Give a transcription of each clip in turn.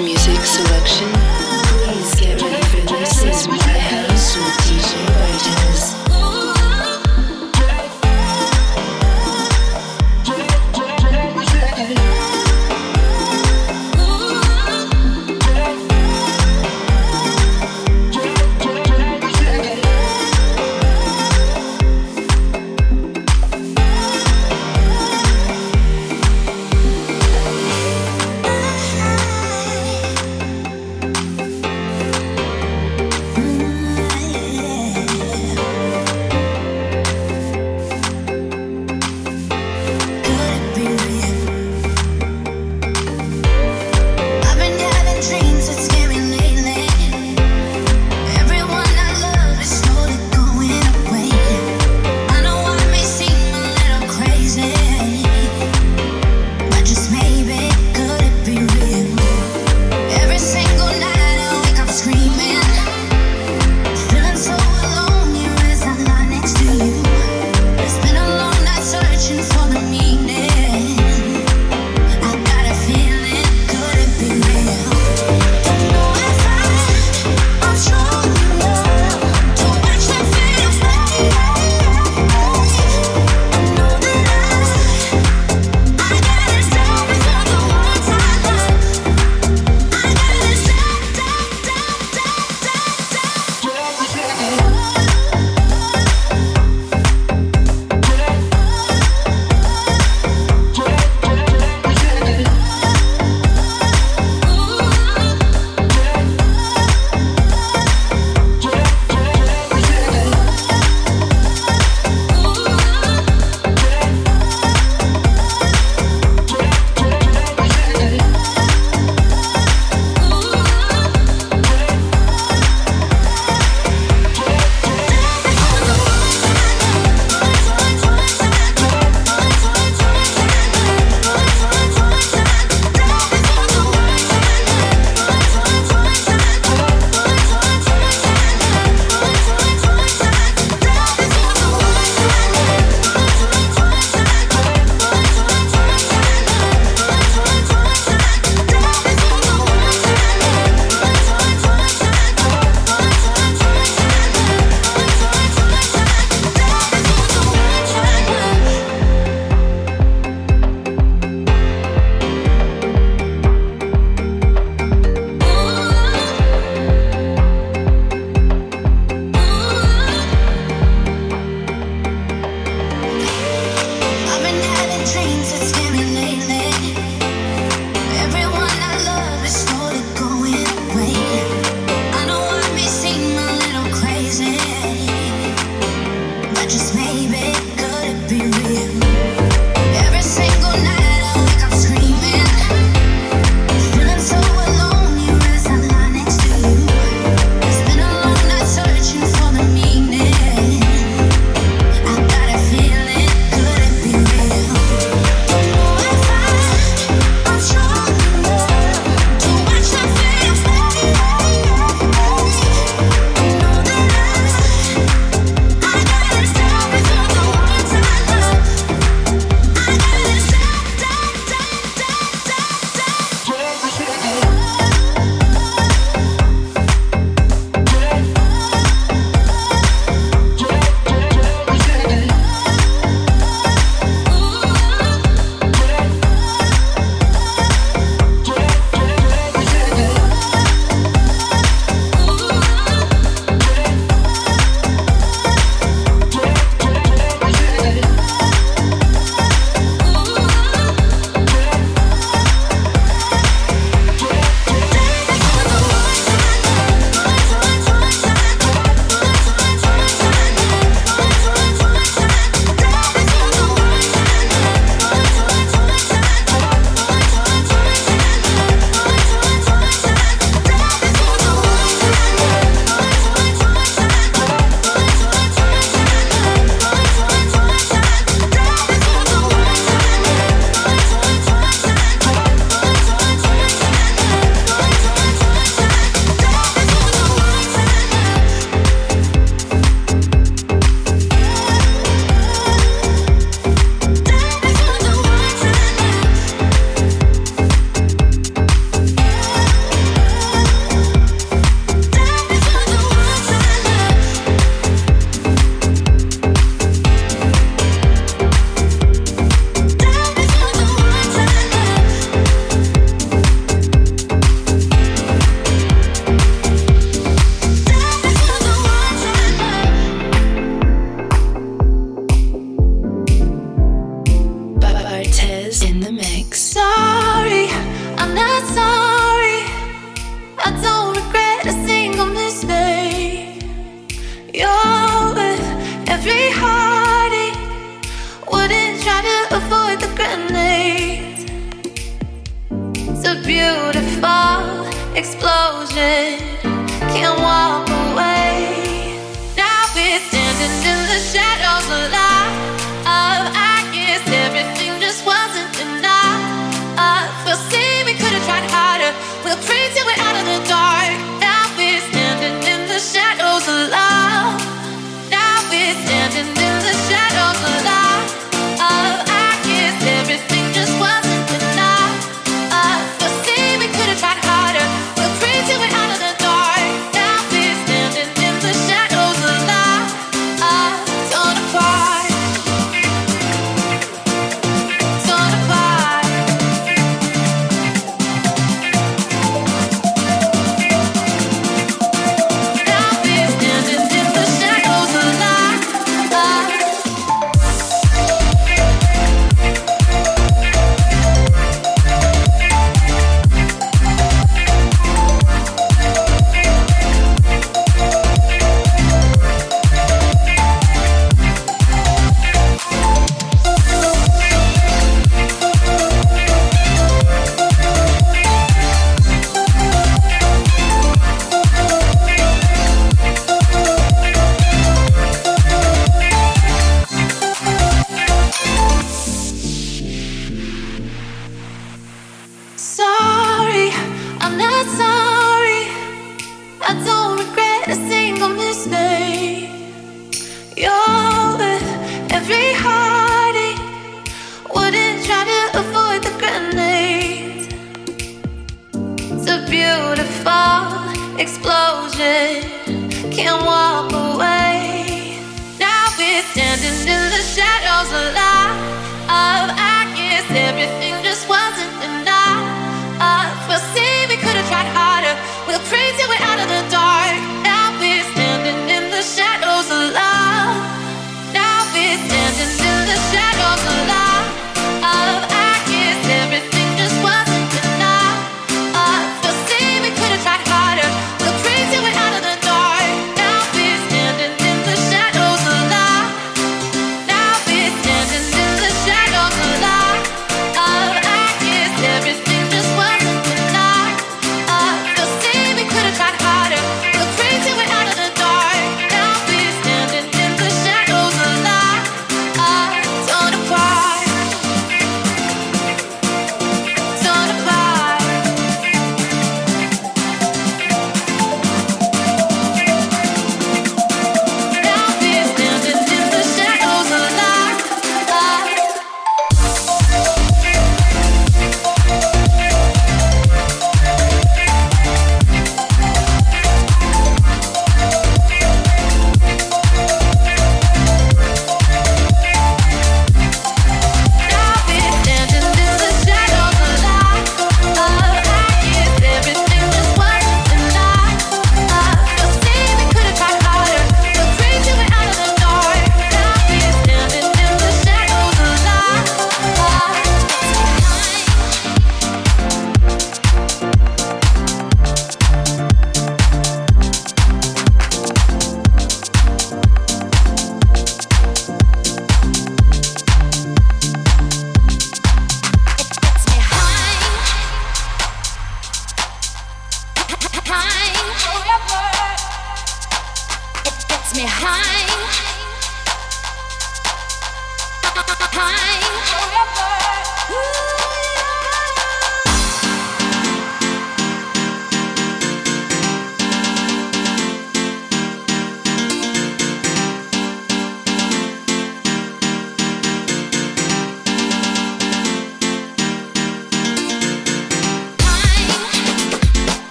music selection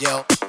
yo.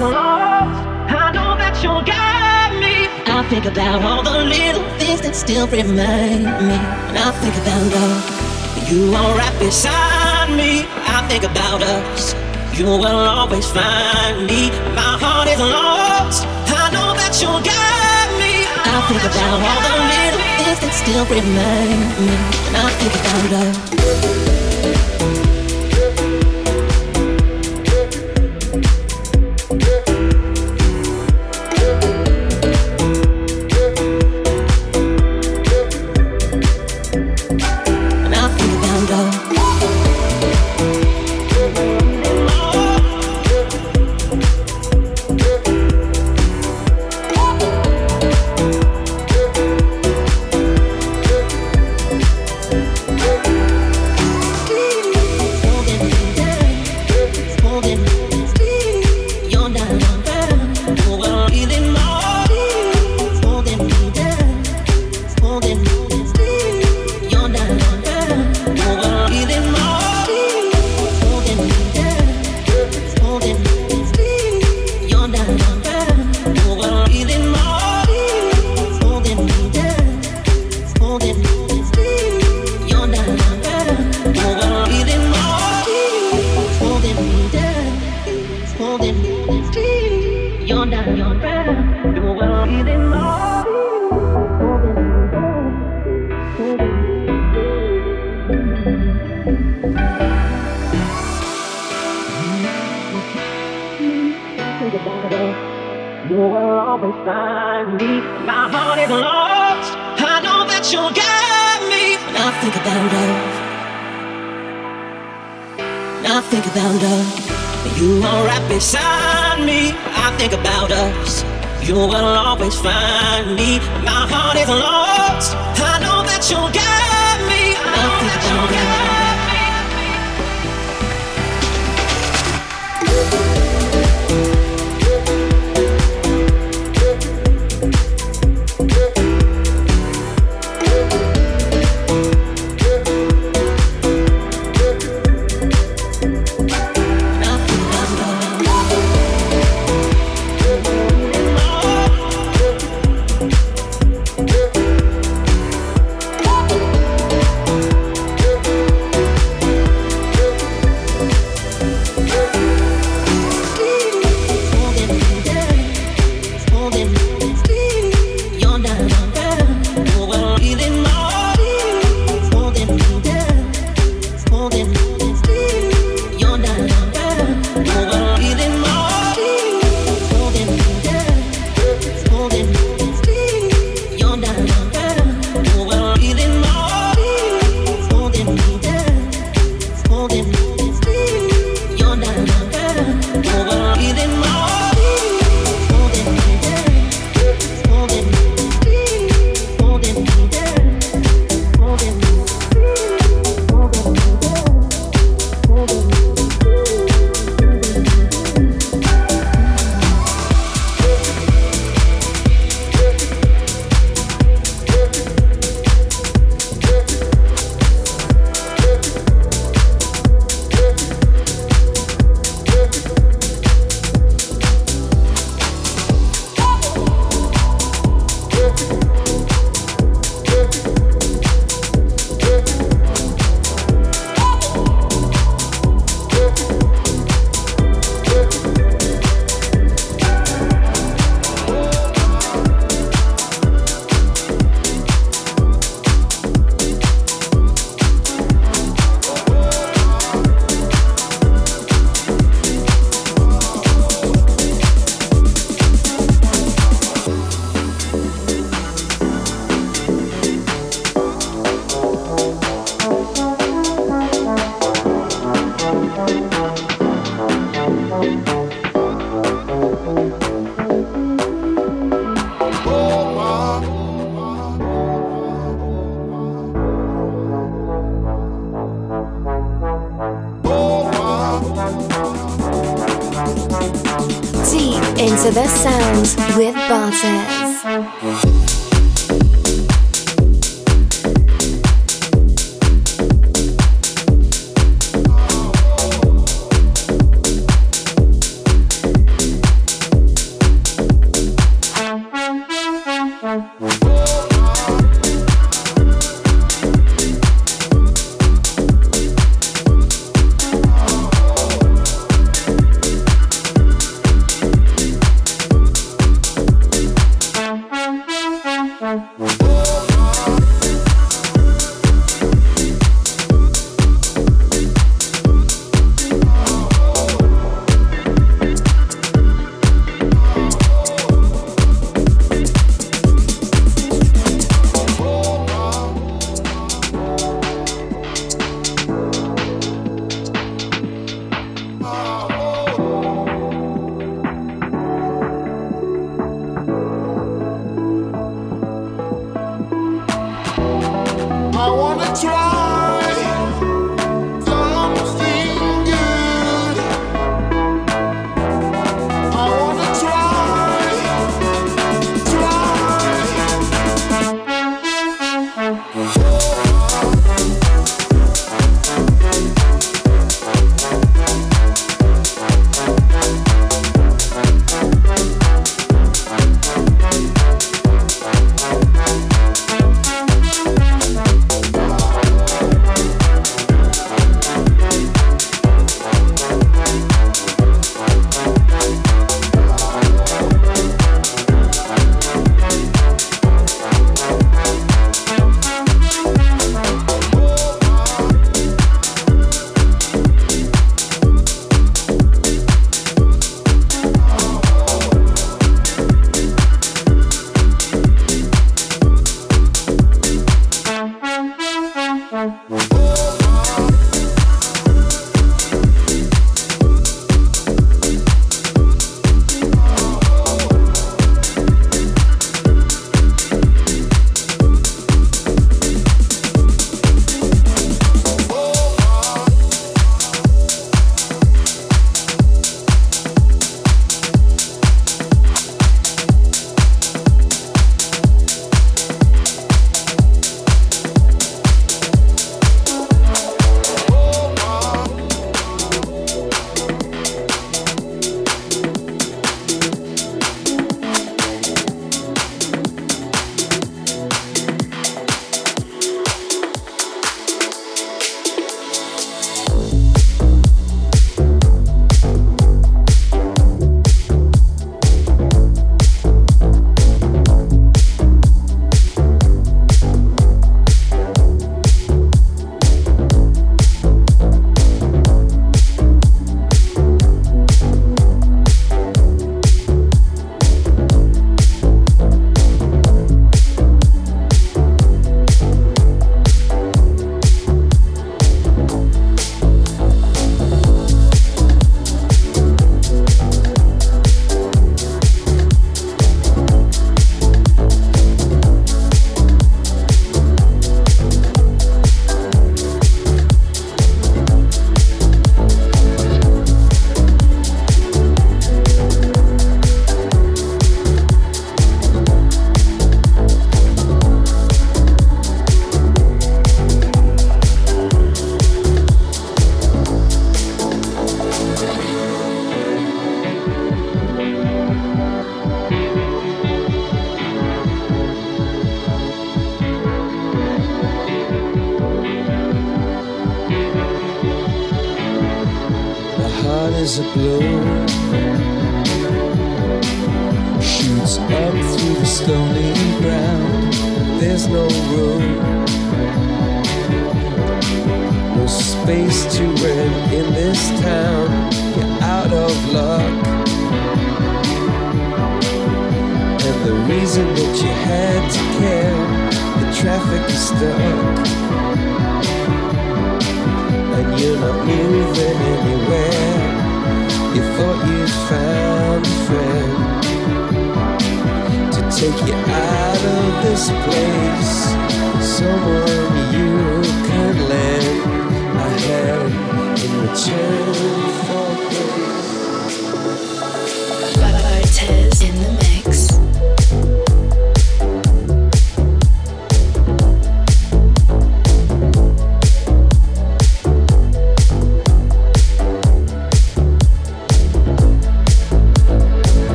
I know that you'll me. I think about all the little things that still remind me. when I think about love. You are right beside me. I think about us. You will always find me. My heart is lost. I know that you'll get me. I, I think about all the little me. things that still remind me. When I think about love. You will always find me. My heart is lost. I know that you'll get me when I think about love. When I think about love. You are right beside me. I think about us. You will always find me. My heart is lost. I know that you'll get me. I, I think about love.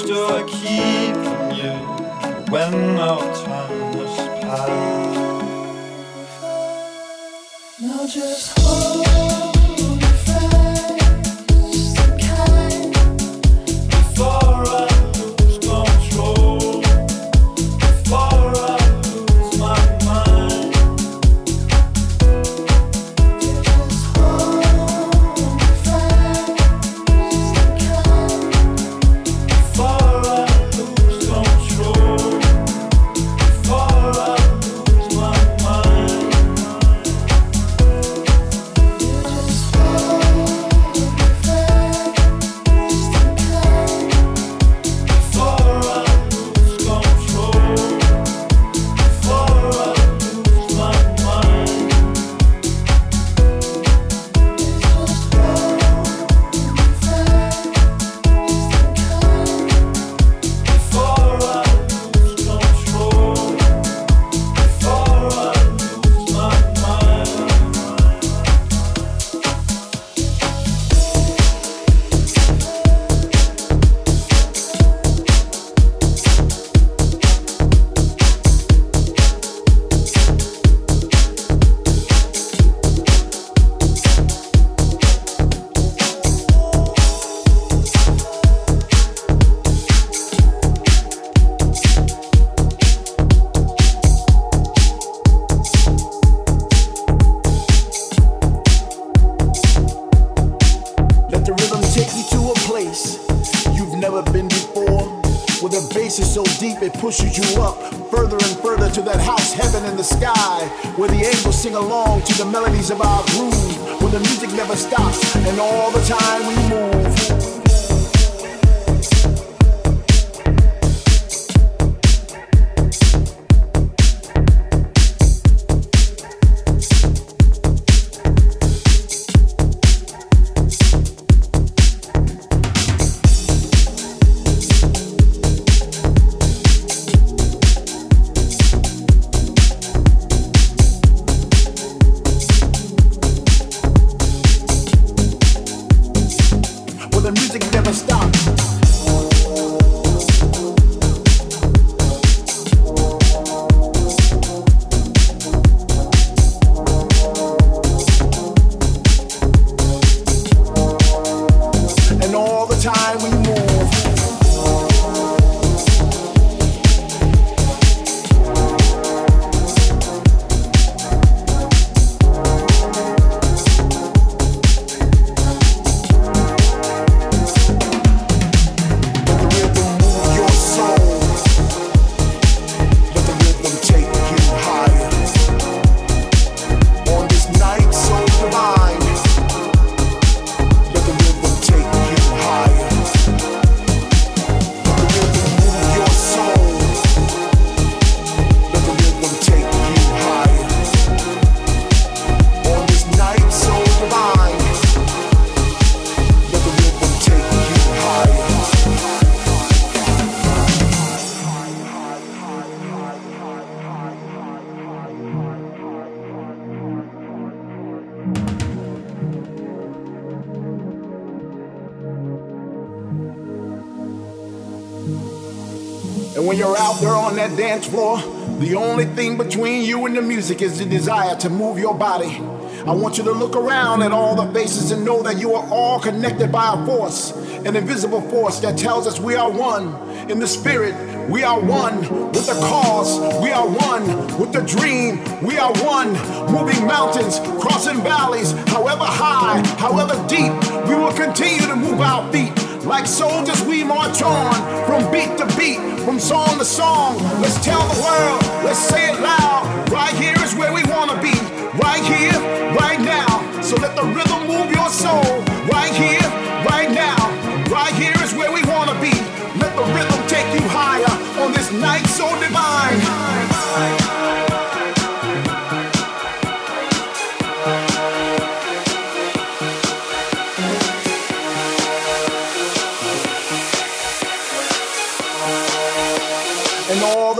understood. Thing between you and the music is the desire to move your body. I want you to look around at all the faces and know that you are all connected by a force, an invisible force that tells us we are one. In the spirit, we are one with the cause, we are one with the dream, we are one. Moving mountains, crossing valleys, however high, however deep, we will continue to move our feet. Like soldiers, we march on from beat to beat, from song to song. Let's tell the world, let's say it loud. Right here is where we wanna be. Right here, right now. So let the rhythm move your soul. Right here, right now. Right here is where we wanna be. Let the rhythm take you higher on this night so divine.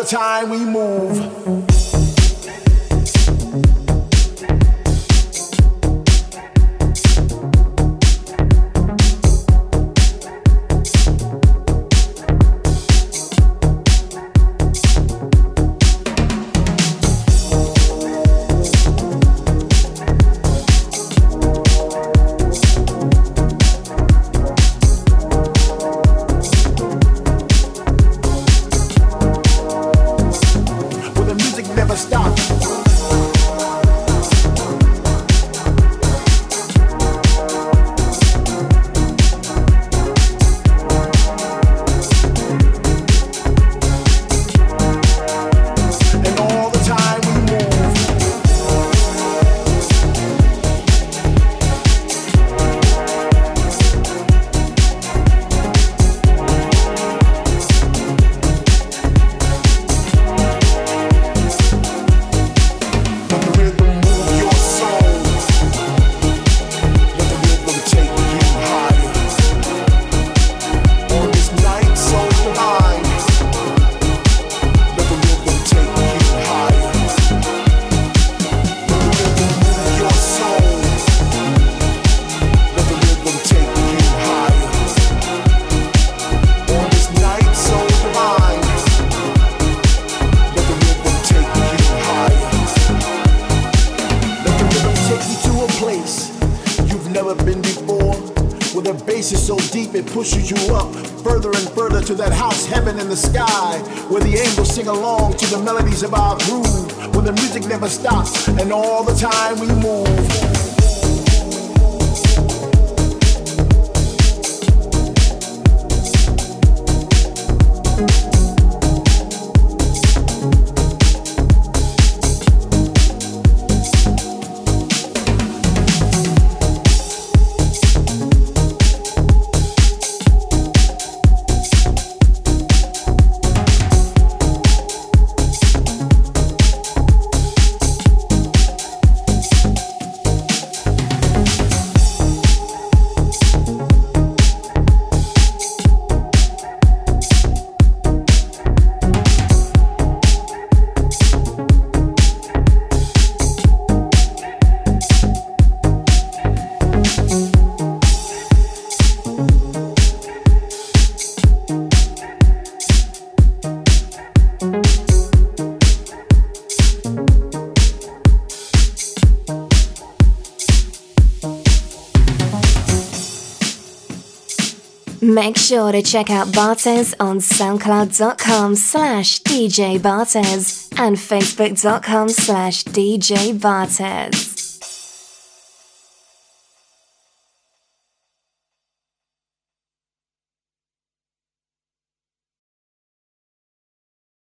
Time we move. Pushes you up further and further to that house heaven in the sky where the angels sing along to the melodies of our groove where the music never stops and all the time we move Make sure to check out Bartez on soundcloud.com slash DJ Bartez and facebook.com slash DJ Bartez.